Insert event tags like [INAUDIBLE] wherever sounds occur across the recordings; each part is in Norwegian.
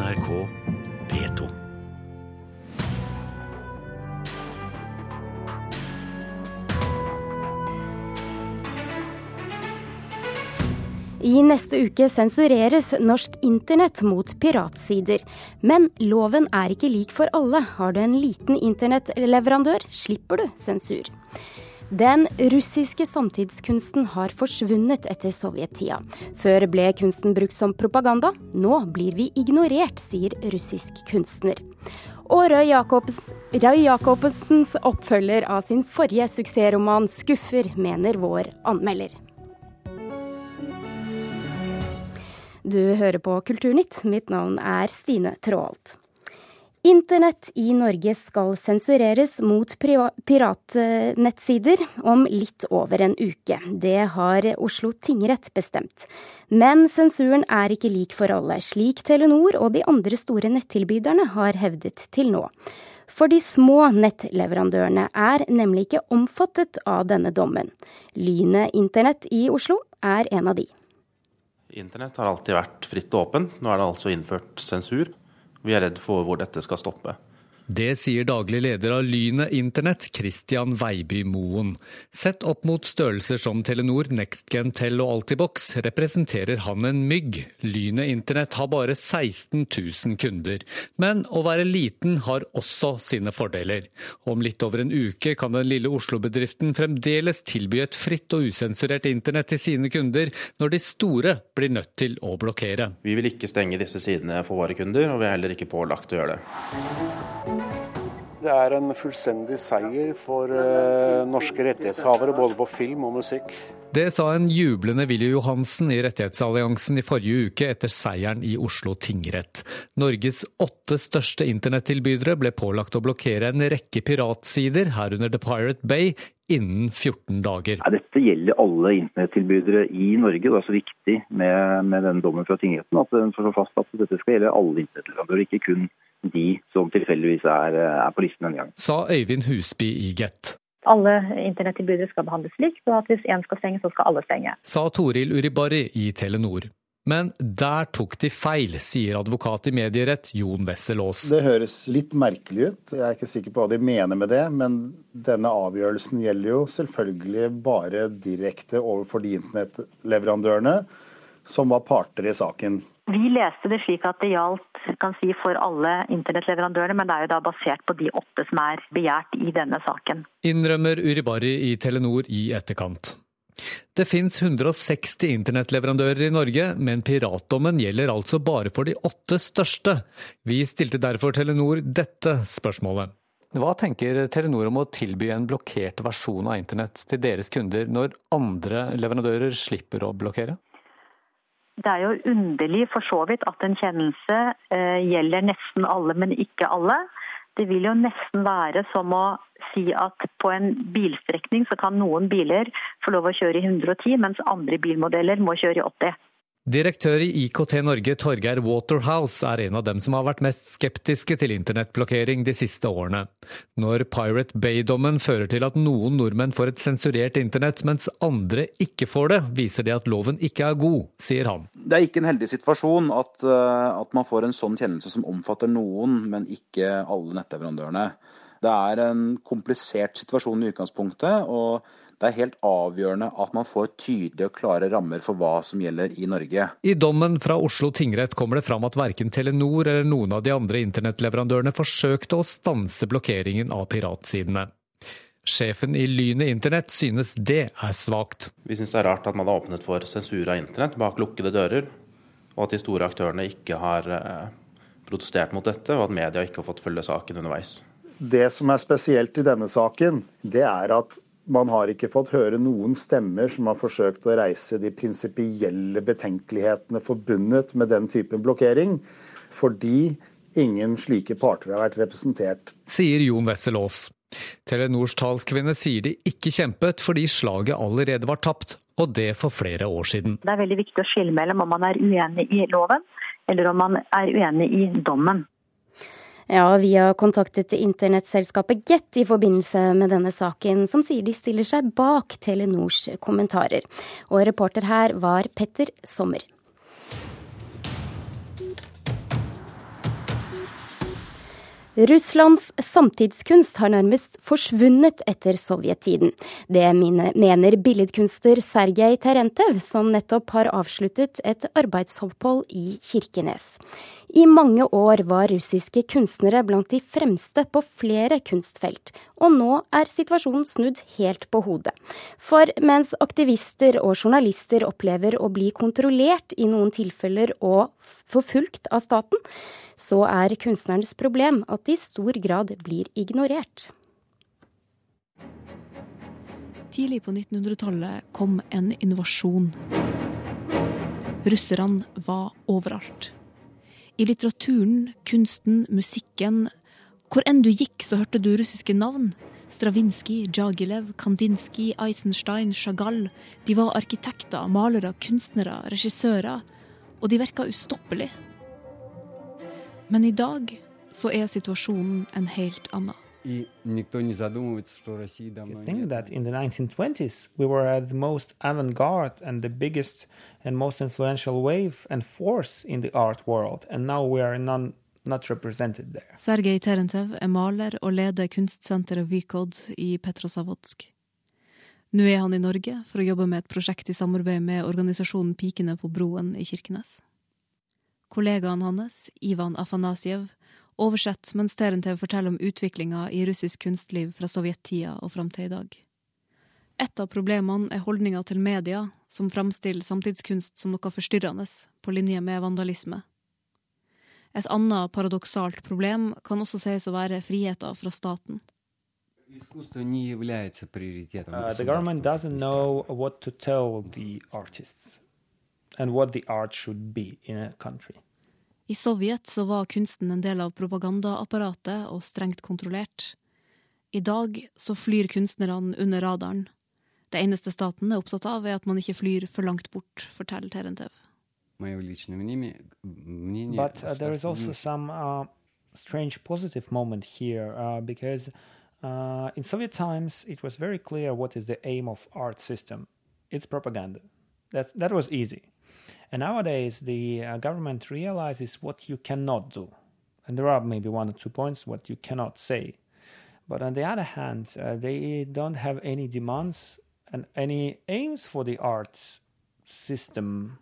NRK P2. I neste uke sensureres norsk internett mot piratsider. Men loven er ikke lik for alle. Har du en liten internettleverandør, slipper du sensur. Den russiske samtidskunsten har forsvunnet etter sovjettida. Før ble kunsten brukt som propaganda, nå blir vi ignorert, sier russisk kunstner. Og Røy, Jacobs, Jacobsens oppfølger av sin forrige suksessroman 'Skuffer', mener vår anmelder. Du hører på Kulturnytt. Mitt navn er Stine Tråholt. Internett i Norge skal sensureres mot piratnettsider om litt over en uke. Det har Oslo tingrett bestemt. Men sensuren er ikke lik for alle, slik Telenor og de andre store nettilbyderne har hevdet til nå. For de små nettleverandørene er nemlig ikke omfattet av denne dommen. Lynet internett i Oslo er en av de. Internett har alltid vært fritt og åpent. Nå er det altså innført sensur. Vi er redd for hvor dette skal stoppe. Det sier daglig leder av Lynet internett, Christian Veiby Moen. Sett opp mot størrelser som Telenor, NextGen, Tell og Altibox representerer han en mygg. Lynet internett har bare 16 000 kunder. Men å være liten har også sine fordeler. Om litt over en uke kan den lille Oslo-bedriften fremdeles tilby et fritt og usensurert internett til sine kunder, når de store blir nødt til å blokkere. Vi vil ikke stenge disse sidene for våre kunder, og vi er heller ikke pålagt å gjøre det. Det er en fullstendig seier for eh, norske rettighetshavere, både på film og musikk. Det sa en jublende Willy Johansen i Rettighetsalliansen i forrige uke etter seieren i Oslo tingrett. Norges åtte største internettilbydere ble pålagt å blokkere en rekke piratsider, herunder The Pirate Bay, innen 14 dager. Ja, dette gjelder alle internettilbydere i Norge. Det er så viktig med, med denne dommen fra tingretten at den får fast at dette skal gjelde alle internettleverandører, ikke kun de som tilfeldigvis er, er på listen en gang. Sa Øyvind Husby i Get. Alle internettilbydere skal behandles likt, og at hvis én skal stenge, så skal alle stenge. Sa Toril Uribari i Telenor. Men der tok de feil, sier advokat i medierett Jon Wessel Aas. Det høres litt merkelig ut, jeg er ikke sikker på hva de mener med det. Men denne avgjørelsen gjelder jo selvfølgelig bare direkte overfor de internettleverandørene som var parter i saken. Vi leste det slik at det gjaldt kan si, for alle internettleverandørene, men det er jo da basert på de åtte som er begjært i denne saken. Innrømmer Uribari i Telenor i etterkant. Det finnes 160 internettleverandører i Norge, men piratdommen gjelder altså bare for de åtte største. Vi stilte derfor Telenor dette spørsmålet. Hva tenker Telenor om å tilby en blokkert versjon av internett til deres kunder, når andre leverandører slipper å blokkere? Det er jo underlig for så vidt at en kjennelse eh, gjelder nesten alle, men ikke alle. Det vil jo nesten være som å si at på en bilstrekning så kan noen biler få lov å kjøre i 110, mens andre bilmodeller må kjøre i 80. Direktør i IKT Norge Torgeir Waterhouse er en av dem som har vært mest skeptiske til internettblokkering de siste årene. Når Pirate Bay-dommen fører til at noen nordmenn får et sensurert internett, mens andre ikke får det, viser det at loven ikke er god, sier han. Det er ikke en heldig situasjon at, eh, at man får en sånn kjennelse som omfatter noen, men ikke alle nettleverandørene. Det er en komplisert situasjon i utgangspunktet. og det er helt avgjørende at man får tydelige og klare rammer for hva som gjelder i Norge. I dommen fra Oslo tingrett kommer det fram at verken Telenor eller noen av de andre internettleverandørene forsøkte å stanse blokkeringen av piratsidene. Sjefen i Lynet internett synes det er svakt. Vi syns det er rart at man har åpnet for sensur av internett bak lukkede dører, og at de store aktørene ikke har eh, protestert mot dette, og at media ikke har fått følge saken underveis. Det som er spesielt i denne saken, det er at man har ikke fått høre noen stemmer som har forsøkt å reise de prinsipielle betenkelighetene forbundet med den typen blokkering, fordi ingen slike parter har vært representert. Sier Jon Wessel Aas. Telenors talskvinne sier de ikke kjempet fordi slaget allerede var tapt, og det for flere år siden. Det er veldig viktig å skille mellom om man er uenig i loven, eller om man er uenig i dommen. Ja, vi har kontaktet internettselskapet Get i forbindelse med denne saken, som sier de stiller seg bak Telenors kommentarer. Og reporter her var Petter Sommer. Russlands samtidskunst har nærmest forsvunnet etter sovjettiden. Det mener billedkunstner Sergej Terentev, som nettopp har avsluttet et arbeidsopphold i Kirkenes. I mange år var russiske kunstnere blant de fremste på flere kunstfelt, og nå er situasjonen snudd helt på hodet. For mens aktivister og journalister opplever å bli kontrollert i noen tilfeller og forfulgt av staten, så er kunstnernes problem at de i stor grad blir ignorert. Tidlig på 1900-tallet kom en innovasjon. Russerne var overalt. I litteraturen, kunsten, musikken. Hvor enn du gikk, så hørte du russiske navn. Stravinskij, Djagilev, Kandinsky, Eisenstein, Chagall. De var arkitekter, malere, kunstnere, regissører. Og de virka ustoppelig. Men i dag så er situasjonen en helt annen. I think that in the 1920s we were at the most avant-garde and the biggest and most influential wave and force in the art world, and now we are non not represented there. Sergej Terentev er maler og leder kunstsenteret Vykod i Petrosavodsk. Nå er han i Norge for å jobbe med et prosjekt i samarbeid med organisasjonen Pikene på broen i Kirkenes. Kollegaen hans, Ivan Afanasjev, oversett mens Terentev forteller om utviklinga i russisk kunstliv fra sovjettida og fram til i dag. Et av problemene er holdninga til media, som framstiller samtidskunst som noe forstyrrende, på linje med vandalisme. Et annet paradoksalt problem kan også sies å være friheten fra staten. Uh, the government doesn't know what to tell the artists and what the art should be in a country. I Sovjet så var kunsten en del av propagandaapparatet og strengt kontrollert. I dag så flyr kunstnerne under radaren. Det eneste staten er opptatt av, er at man ikke flyr for langt bort, forteller Terentev. But uh, there is also some uh, strange positive moment here, uh, because uh, in Soviet times it was very clear what is the aim of art system. It's propaganda. That, that was easy. And nowadays, the uh, government realizes what you cannot do. And there are maybe one or two points what you cannot say. But on the other hand, uh, they don't have any demands and any aims for the arts system.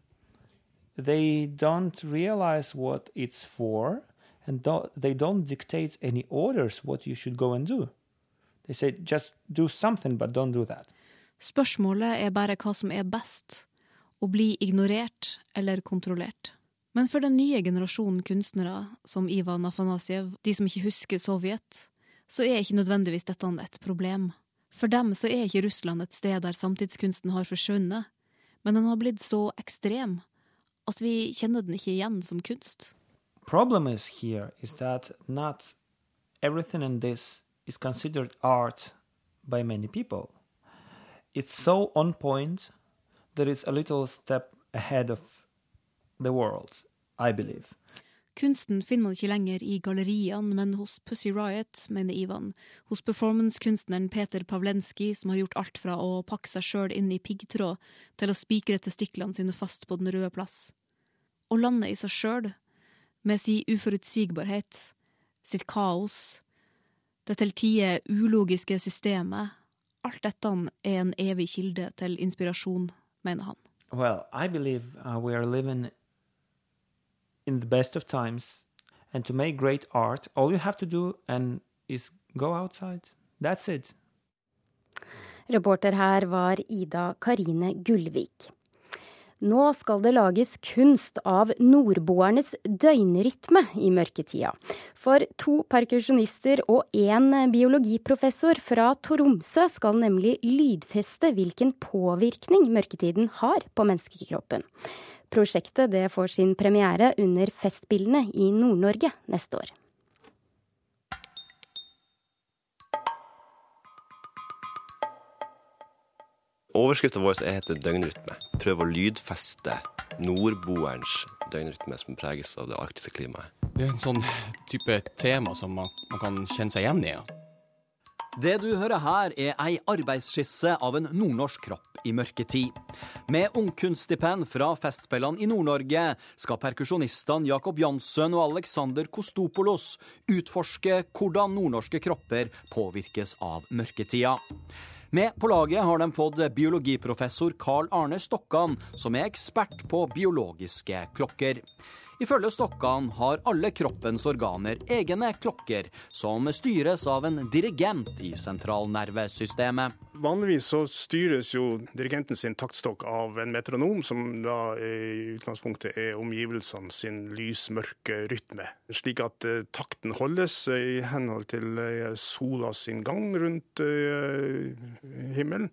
They don't realize what it's for, and don't, they don't dictate any orders what you should go and do. They say just do something, but don't do that. Spørsmålet er bare hva som er best. Å bli ignorert eller kontrollert. Men for den nye generasjonen kunstnere, som Ivan Afanasjev, de som ikke husker Sovjet, så er ikke nødvendigvis dette et problem. For dem så er ikke Russland et sted der samtidskunsten har forsvunnet, men den har blitt så ekstrem at vi kjenner den ikke igjen som kunst. Problemet her er is that not everything in this is considered art by many people. It's so on point there is a little step ahead of the world, I believe. Kunsten finner man ikke lenger i galleriene, men hos Pussy Riot, mener Ivan. Hos performancekunstneren Peter Pavlenskij, som har gjort alt fra å pakke seg sjøl inn i piggtråd til å spikre testiklene sine fast på Den røde plass. Og landet i seg sjøl, med si uforutsigbarhet, sitt kaos, det til tider ulogiske systemet, alt dette er en evig kilde til inspirasjon mener han. Well, I believe uh, we are living in the best of times, and to make great art, all you have to do and is go outside. That's it. Reporter her var Ida Karine Gullvik. Nå skal det lages kunst av nordboernes døgnrytme i mørketida. For to perkusjonister og én biologiprofessor fra Tromsø skal nemlig lydfeste hvilken påvirkning mørketiden har på menneskekroppen. Prosjektet får sin premiere under Festspillene i Nord-Norge neste år. Overskriften vår heter døgnrytme. Prøv å lydfeste nordboerens døgnrytme som preges av det arktiske klimaet. Det er en sånn type tema som man, man kan kjenne seg igjen i. Det du hører her, er ei arbeidsskisse av en nordnorsk kropp i mørketid. Med ungkunststipend fra Festspillene i Nord-Norge skal perkusjonistene Jakob Jansson og Alexander Kostopolos utforske hvordan nordnorske kropper påvirkes av mørketida. Med på laget har de fått biologiprofessor Carl Arne Stokkan, som er ekspert på biologiske klokker. Ifølge Stokkan har alle kroppens organer egne klokker, som styres av en dirigent i sentralnervesystemet. Vanligvis så styres jo dirigenten sin taktstokk av en metronom, som da i utgangspunktet er omgivelsene sin lys-mørke rytme. Slik at uh, takten holdes uh, i henhold til uh, sola sin gang rundt himmelen.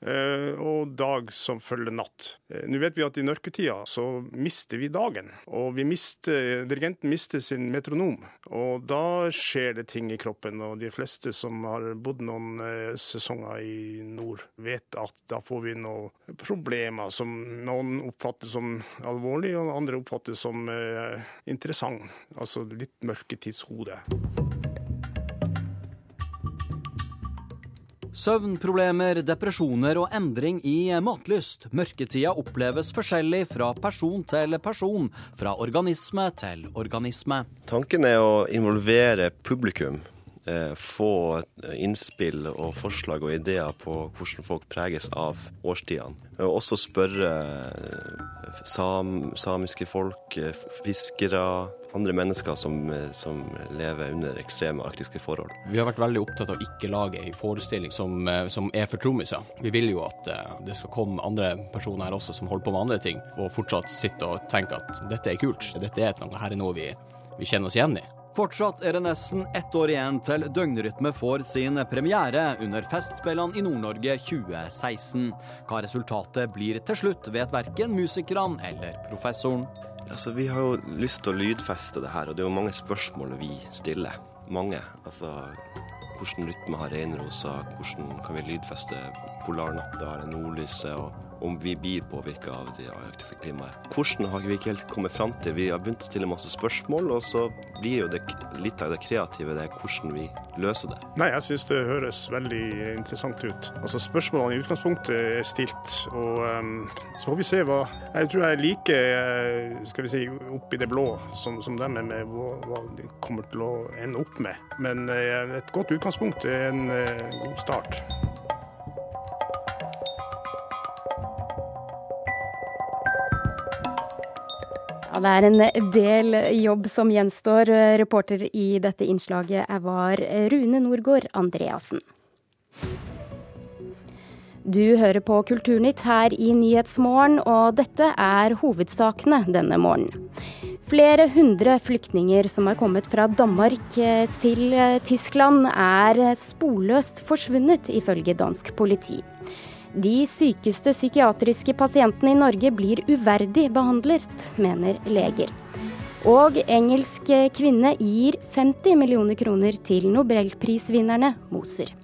Eh, og dag som følger natt. Eh, nå vet vi at i mørketida så mister vi dagen, og vi mister, dirigenten mister sin metronom. Og da skjer det ting i kroppen, og de fleste som har bodd noen eh, sesonger i nord, vet at da får vi noen problemer som noen oppfatter som alvorlige, og andre oppfatter som interessant. Altså litt mørketidshode. Søvnproblemer, depresjoner og endring i matlyst. Mørketida oppleves forskjellig fra person til person, fra organisme til organisme. Tanken er å involvere publikum. Eh, få innspill og forslag og ideer på hvordan folk preges av årstidene. Og også spørre eh, sam, samiske folk, eh, fiskere, andre mennesker som, eh, som, lever under ekstreme arktiske forhold. Vi har vært veldig opptatt av å ikke lage en forestilling som, eh, som er for trommiser. Vi vil jo at uh, det skal komme andre personer her også som holder på med andre ting, og fortsatt sitte og tenke at dette er kult, dette er noe, her er noe vi, vi kjenner oss igjen i. Fortsatt er det nesten ett år igjen til Døgnrytme får sin premiere under Festspillene i Nord-Norge 2016. Hva resultatet blir til slutt, vet verken musikerne eller professoren. Altså, Vi har jo lyst til å lydfeste det her, og det er jo mange spørsmål vi stiller. Mange. Altså, Hvordan rytme har reinrosa? Hvordan kan vi lydfeste polarnatta eller nordlyset? og om vi blir påvirka av det arktiske klimaet. Hvordan har vi ikke helt kommet fram til? Vi har begynt å stille masse spørsmål, og så blir jo det litt av det kreative det er hvordan vi løser det. Nei, jeg syns det høres veldig interessant ut. Altså Spørsmålene i utgangspunktet er stilt, og um, så får vi se hva Jeg tror jeg er like eh, skal vi si, oppi det blå som, som dem er med hva, hva, de kommer til å ende opp med. Men uh, et godt utgangspunkt er en uh, god start. Det er en del jobb som gjenstår. Reporter i dette innslaget var Rune Norgård Andreassen. Du hører på Kulturnytt her i Nyhetsmorgen, og dette er hovedsakene denne morgenen. Flere hundre flyktninger som har kommet fra Danmark til Tyskland, er sporløst forsvunnet, ifølge dansk politi. De sykeste psykiatriske pasientene i Norge blir uverdig behandlet, mener leger. Og engelsk kvinne gir 50 millioner kroner til nobelprisvinnerne Moser.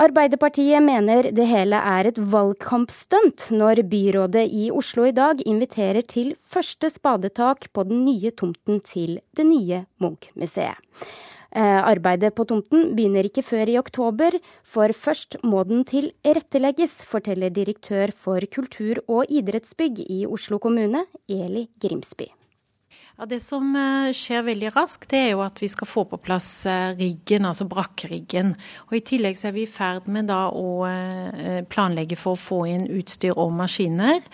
Arbeiderpartiet mener det hele er et valgkampstunt når byrådet i Oslo i dag inviterer til første spadetak på den nye tomten til det nye Munch-museet. Eh, arbeidet på tomten begynner ikke før i oktober, for først må den tilrettelegges, forteller direktør for kultur- og idrettsbygg i Oslo kommune, Eli Grimsby. Ja, Det som eh, skjer veldig raskt, det er jo at vi skal få på plass eh, riggen, altså brakkeriggen. Og I tillegg så er vi i ferd med da å eh, planlegge for å få inn utstyr og maskiner.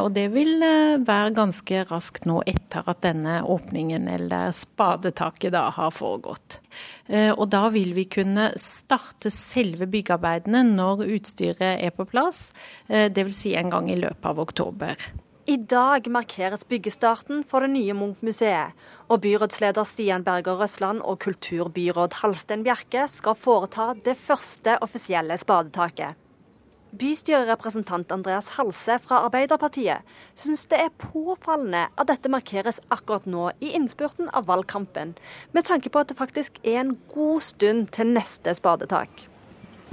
Og det vil være ganske raskt nå etter at denne åpningen eller spadetaket da har foregått. Og da vil vi kunne starte selve byggearbeidene når utstyret er på plass, dvs. Si en gang i løpet av oktober. I dag markeres byggestarten for det nye Munch-museet, og byrådsleder Stian Berger Røsland og kulturbyråd Halsten Bjerke skal foreta det første offisielle spadetaket. Bystyrerepresentant Andreas Halse fra Arbeiderpartiet syns det er påfallende at dette markeres akkurat nå i innspurten av valgkampen, med tanke på at det faktisk er en god stund til neste spadetak.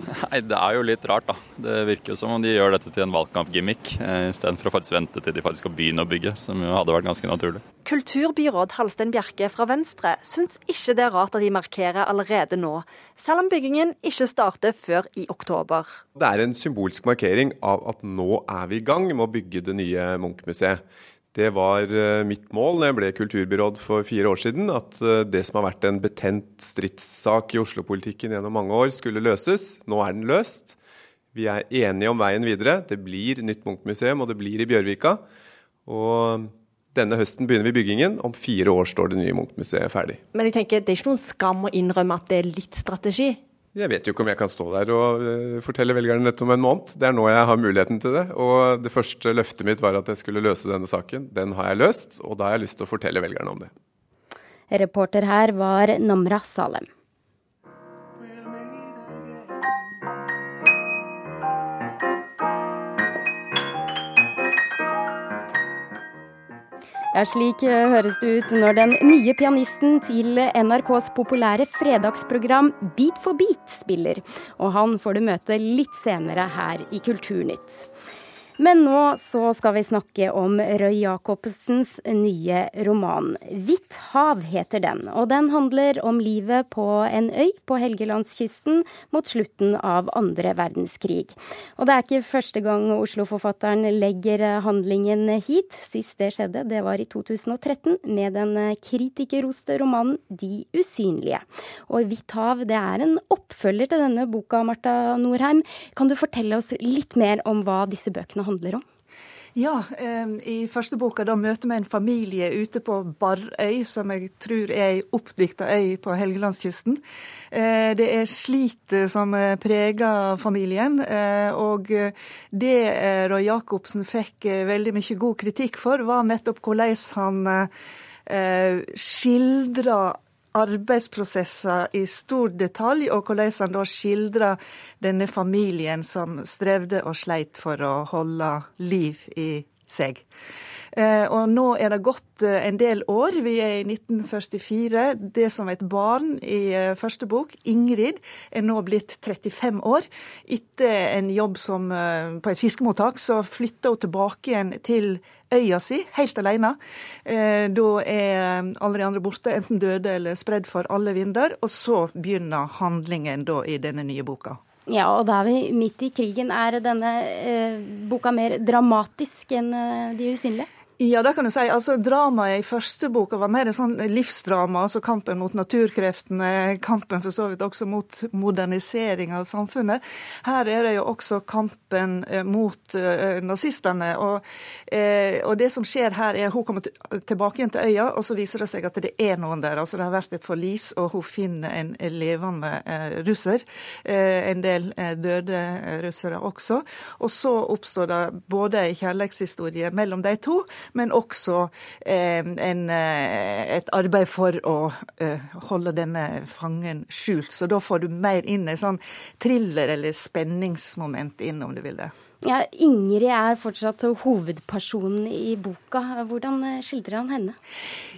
Nei, Det er jo litt rart, da. Det virker jo som om de gjør dette til en valgkampgimmick, eh, istedenfor å faktisk vente til de faktisk skal begynne å bygge, som jo hadde vært ganske naturlig. Kulturbyråd Halstein Bjerke fra Venstre syns ikke det er rart at de markerer allerede nå, selv om byggingen ikke starter før i oktober. Det er en symbolsk markering av at nå er vi i gang med å bygge det nye Munch-museet. Det var eh, mitt mål da jeg ble kulturbyråd for fire år siden, at eh, det som har vært en betent stridssak i Oslo-politikken gjennom mange år, skulle løses. Nå er den løst. Vi er enige om veien videre. Det blir nytt Munch-museum, og det blir i Bjørvika. Og denne høsten begynner vi byggingen. Om fire år står det nye Munch-museet ferdig. Men jeg tenker, det er ikke noen skam å innrømme at det er litt strategi? Jeg vet jo ikke om jeg kan stå der og uh, fortelle velgerne dette om en måned. Det er nå jeg har muligheten til det. Og det første løftet mitt var at jeg skulle løse denne saken. Den har jeg løst, og da har jeg lyst til å fortelle velgerne om det. Reporter her var Namra Salem. Ja, Slik eh, høres det ut når den nye pianisten til NRKs populære fredagsprogram Beat for beat spiller. Og han får du møte litt senere her i Kulturnytt. Men nå så skal vi snakke om Røy Jacobsens nye roman. 'Hvitt hav' heter den, og den handler om livet på en øy på Helgelandskysten mot slutten av andre verdenskrig. Og det er ikke første gang Oslo-forfatteren legger handlingen hit. Sist det skjedde, det var i 2013 med den kritikerroste romanen 'De usynlige'. Og 'Hvitt hav' det er en oppfølger til denne boka, Marta Norheim. Kan du fortelle oss litt mer om hva disse bøkene handler om? Ja, i første boka da møter vi en familie ute på Barrøy, som jeg tror er ei oppdikta øy på Helgelandskysten. Det er slitet som preger familien, og det Roy Jacobsen fikk veldig mye god kritikk for, var nettopp hvordan han skildra arbeidsprosesser i stor detalj, og hvordan han da skildrer denne familien som strevde og sleit for å holde liv i seg. Og nå er det gått en del år. Vi er i 1944. Det som et barn i første bok, Ingrid, er nå blitt 35 år. Etter en jobb som, på et fiskemottak, så flytter hun tilbake igjen til øya si, helt alene. Da er alle de andre borte, enten døde eller spredd for alle vinder. Og så begynner handlingen da i denne nye boka. Ja, og da er vi midt i krigen. Er denne eh, boka mer dramatisk enn eh, De usynlige? Ja, det kan du si. Altså, Dramaet i første boka var mer en sånn livsdrama, altså kampen mot naturkreftene, kampen for så vidt også mot modernisering av samfunnet. Her er det jo også kampen eh, mot uh, nazistene. Og, uh, og, det som skjer her, er at hun kommer tilbake igjen til øya, og så viser det seg at det er noen der. Altså, det har vært et forlis, og hun finner en levende uh, russer. En del døde russere også. Og så oppstår det både en kjærlighetshistorie mellom de to men også eh, en, et arbeid for å eh, holde denne fangen skjult. Så da får du mer inn et sånn thriller- eller spenningsmoment inn, om du vil det. Ja, Ingrid er fortsatt hovedpersonen i boka. Hvordan skildrer han henne?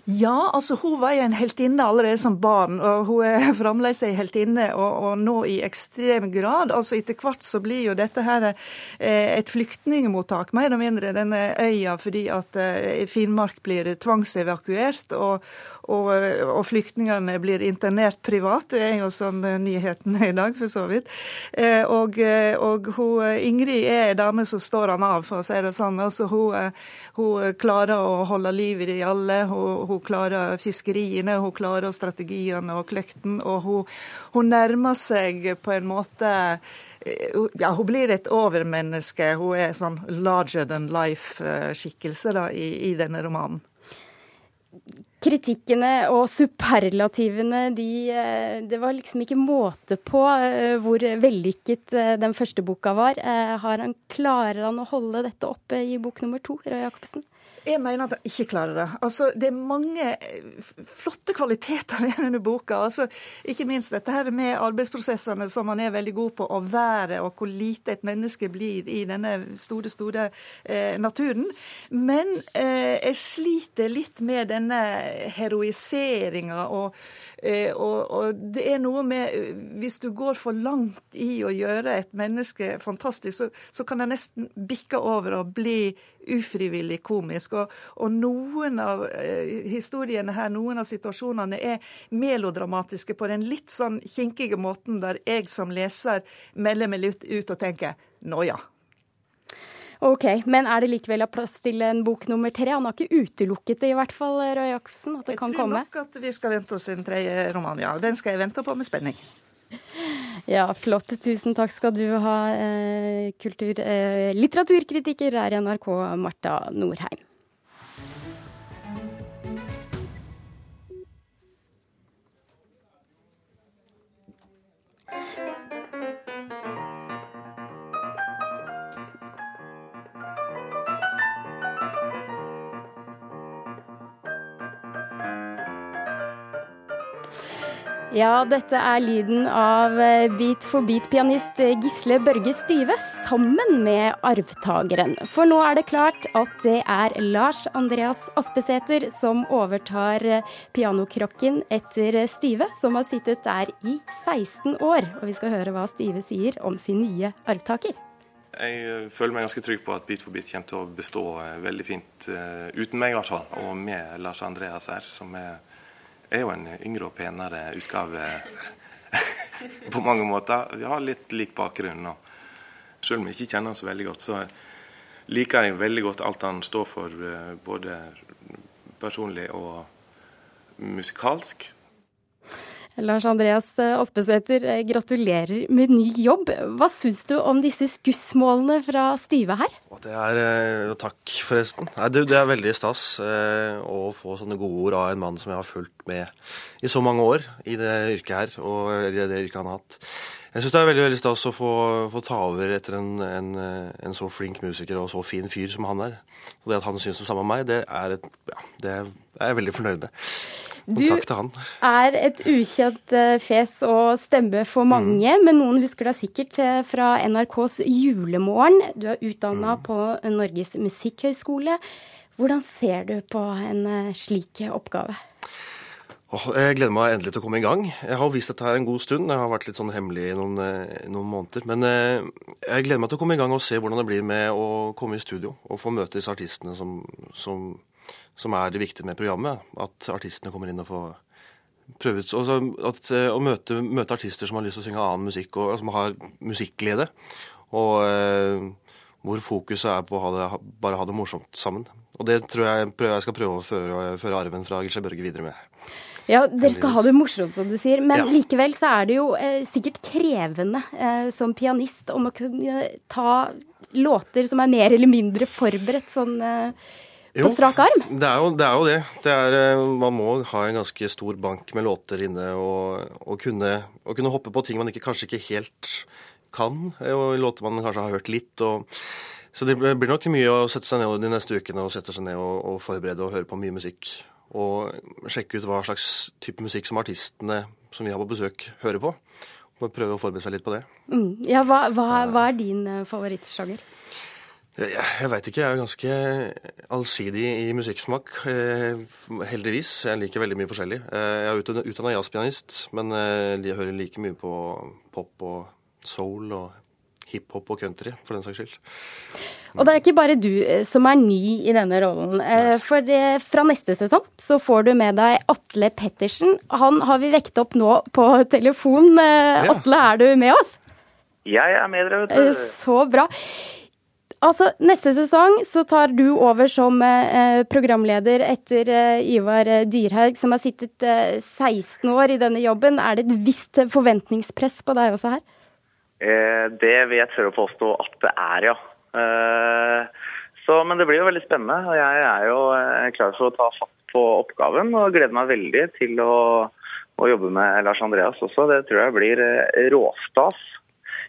Ja, altså hun var jo en heltinne allerede som barn, og hun er [LAUGHS] fremdeles ei heltinne, og, og, nå i ekstrem grad. Altså Etter hvert så blir jo dette her eh, et flyktningmottak, mer eller mindre, denne øya, fordi at eh, Finnmark blir tvangsevakuert, og, og, og flyktningene blir internert privat. Det er jo som nyhetene i dag, for så vidt. Eh, og, og hun, Ingrid er ei dame som står han av, for å si det sånn. Altså, hun, hun klarer å holde liv i de alle. Hun, hun klarer fiskeriene, hun klarer strategiene og kløkten. Og hun, hun nærmer seg på en måte ja, Hun blir et overmenneske. Hun er sånn larger than life-skikkelse i, i denne romanen. Kritikkene og superlativene, de, det var liksom ikke måte på hvor vellykket den første boka var. Har han, klarer han å holde dette oppe i bok nummer to, Røe Jacobsen? Jeg mener at han ikke klarer det. Altså, det er mange eh, flotte kvaliteter i denne boka. Altså, ikke minst dette her med arbeidsprosessene som han er veldig god på å være, og hvor lite et menneske blir i denne store, store eh, naturen. Men eh, jeg sliter litt med denne heroiseringa og og, og, det er noe med eh, Hvis du går for langt i å gjøre et menneske fantastisk, så, så kan det nesten bikke over og bli ufrivillig komisk. Og, og noen av eh, historiene her, noen av situasjonene, er melodramatiske på den litt sånn kinkige måten der jeg som leser melder meg litt ut og tenker nå ja. Ok, Men er det likevel plass til en bok nummer tre? Han har ikke utelukket det, i hvert fall, Røe Jacobsen? At det jeg kan komme? Jeg tror nok at vi skal vente oss en tredje roman, ja. Den skal jeg vente på med spenning. Ja, flott. Tusen takk skal du ha, eh, kultur, eh, litteraturkritiker her i NRK, Marta Norheim. Ja, dette er lyden av eh, Beat for beat-pianist eh, Gisle Børge Styve sammen med arvtakeren. For nå er det klart at det er Lars Andreas Aspesæter som overtar eh, pianokrokken etter Styve, som har sittet der i 16 år. Og vi skal høre hva Styve sier om sin nye arvtaker. Jeg føler meg ganske trygg på at Beat for beat kommer til å bestå veldig fint, uten meg i hvert fall, og med Lars Andreas her, som er er jo en yngre og penere utgave [LAUGHS] på mange måter. Vi har litt lik bakgrunn. og Selv om jeg ikke kjenner han så veldig godt, så liker jeg veldig godt alt han står for, eh, både personlig og musikalsk. Lars Andreas Aspesæter, eh, gratulerer med ny jobb. Hva syns du om disse skussmålene fra Styve her? Det er, eh, Takk, forresten. Det, er veldig stas eh, å få sånne gode ord av en mann som jeg har fulgt med i så mange år i det yrket her, og i det yrket han har hatt. Jeg syns det er veldig veldig stas å få, få ta over etter en, en, en, så flink musiker og så fin fyr som han er. Og det at han syns det samme om meg, det er, et, ja, det er jeg veldig fornøyd med. Du er et ukjent eh, fjes og stemme for mange, mm. men noen husker deg sikkert eh, fra NRKs Julemorgen. Du er utdanna mm. på Norges musikkhøgskole. Hvordan ser du på en eh, slik oppgave? Oh, jeg gleder meg endelig til å komme i gang. Jeg har vist dette her en god stund. Jeg har vært litt sånn hemmelig i noen, noen, måneder. Men jeg gleder meg til å komme i gang og se hvordan det blir med å komme i studio og få møte disse artistene som, som som er det viktige med programmet. At artistene kommer inn og får prøve ut altså at, eh, Å møte, møte, artister som har lyst til å synge annen musikk, og som har musikkglede. Og eh, hvor fokuset er på å ha det, bare ha det morsomt sammen. Og det tror jeg, prøver, jeg skal prøve å føre, føre arven fra Gilsje Børge videre med. Ja, dere skal ha det morsomt, som du sier. Men ja. likevel så er det jo eh, sikkert krevende eh, som pianist om å kunne ta låter som er mer eller mindre forberedt sånn eh, på jo, strak arm? Det er jo det. Er jo det. det er, eh, man må ha en ganske stor bank med låter inne og, og, kunne, og, kunne, hoppe på ting man ikke, kanskje ikke helt kan, og låter man kanskje har hørt litt. Og, så det blir nok mye å sette seg ned de neste ukene og sette seg ned og, og forberede og høre på mye musikk. Og sjekke ut hva slags type musikk som artistene som vi har på besøk, hører på. Og prøve å forberede seg litt på det. Mm. Ja, hva, hva, hva er din eh, favorittsjanger? Jeg, veit ikke. Jeg er ganske allsidig i musikksmak. Eh, heldigvis. Jeg liker veldig mye forskjellig. Eh, jeg er utdanna jazzpianist, men eh, jeg hører like mye på pop og soul og hiphop og country, for den saks skyld. Og det er ikke bare du som er ny i denne rollen. For fra neste sesong så får du med deg Atle Pettersen. Han har vi vekt opp nå på telefon. Atle, er du med oss? Jeg er med dere, vet du. Så bra. Altså, Neste sesong så tar du over som eh, programleder etter eh, Ivar Dyrhaug, som har sittet eh, 16 år i denne jobben. Er det et visst forventningspress på deg også her? Eh, det vil jeg tørre å påstå at det er, ja. Eh, så, men det blir jo veldig spennende. og Jeg er jo eh, klar for å ta fatt på oppgaven og gleder meg veldig til å, å jobbe med Lars Andreas også. Det tror jeg blir råstas.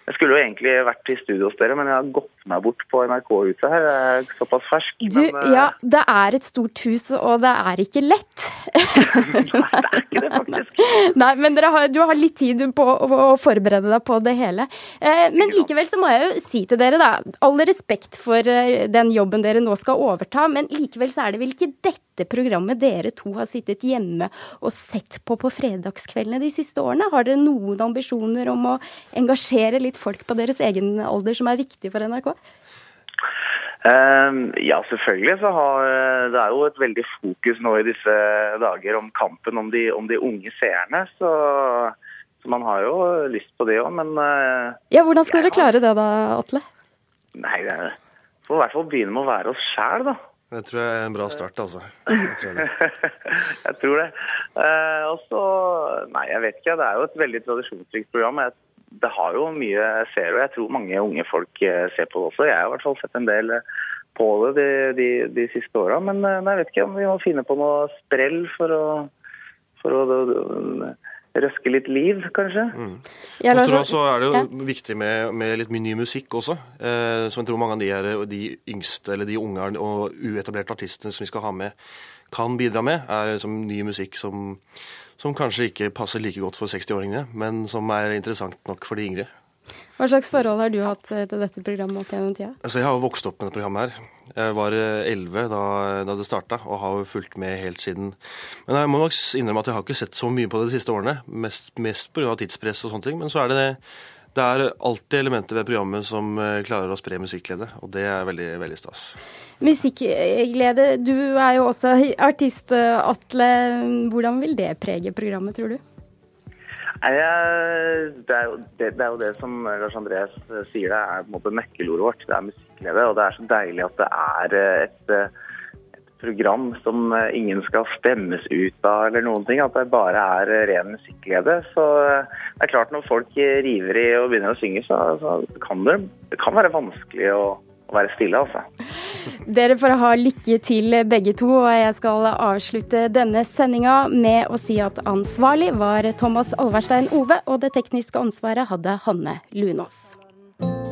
Jeg skulle jo egentlig vært i studio hos dere, men jeg har gått meg bort på NRK-huset her. Jeg er såpass fersk. Du, men, eh, ja, det er et stort hus, og det er ikke lett. [LAUGHS] [LAUGHS] Nei, men dere har, du har litt tid på å forberede deg på det hele. Eh, men likevel så må jeg jo si til dere, da, all respekt for eh, den jobben dere nå skal overta, men likevel så er det vel ikke dette programmet dere to har sittet hjemme og sett på på fredagskveldene de siste årene? Har dere noen ambisjoner om å engasjere litt folk på deres egen alder som er viktig for NRK? Eh, ja, selvfølgelig. så har Det er jo et veldig fokus nå i disse dager om kampen om de, om de unge seerne. Så, så, man har jo lyst på det òg, men eh, Ja, Hvordan skal dere klare det da, Atle? Nei, det er, får i hvert fall begynne med å være oss sjæl, da. Det tror jeg er en bra start, altså. Jeg tror det. [LAUGHS] jeg tror det. Eh, og så Nei, jeg vet ikke. Det er jo et veldig tradisjonsrikt program. Jeg, det har jo mye seere, og jeg tror mange unge folk eh, ser på det også. Jeg har i hvert fall sett en del eh, på det de, de, de siste åra. Men eh, jeg vet ikke om vi må finne på noe sprell for å, for å, røske litt liv, kanskje. Mm. Jeg tror Lars- så så er det jo Ja. viktig med, med litt ny musikk også. Eh, som jeg tror mange av de, er, de yngste eller de unge og uetablerte artistene som vi skal ha med, kan bidra med. Er som ny musikk som, som kanskje ikke passer like godt for 60-åringene, men som er interessant nok for de yngre. Hva slags forhold har du hatt eh, til dette programmet opp gjennom tida? Altså, jeg har jo vokst opp med dette programmet her. Jeg var elleve da, da det starta, og har jo fulgt med helt siden. Men jeg må nok innrømme at jeg har ikke sett så mye på det de siste årene. Mest, mest pga. tidspress og sånne ting. Men så er det det. Det er alltid elementer ved programmet som eh, klarer å spre musikkglede, og det er veldig, veldig stas. Musikkglede, du er jo også artist, eh, Atle. Hvordan vil det prege programmet, tror du? Nei, det, er jo, det, det er jo det som Lars Andreas eh, sier, det er på en måte nøkkelordet vårt. Det er musikkglede, og det er så deilig at det er et, et program som eh, ingen skal stemmes ut av eller noen ting. At det bare er eh, ren musikkglede. Så eh, det er klart når folk river i og begynner å synge, så, så kan det, det kan være vanskelig å, å være stille, altså. [LAUGHS] Dere får ha lykke til begge to, og jeg skal avslutte denne sendinga med å si at ansvarlig var Thomas Alverstein Ove, og det tekniske ansvaret hadde Hanne Lunås.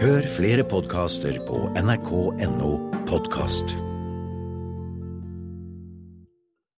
Hør flere podkaster på nrk.no podkast.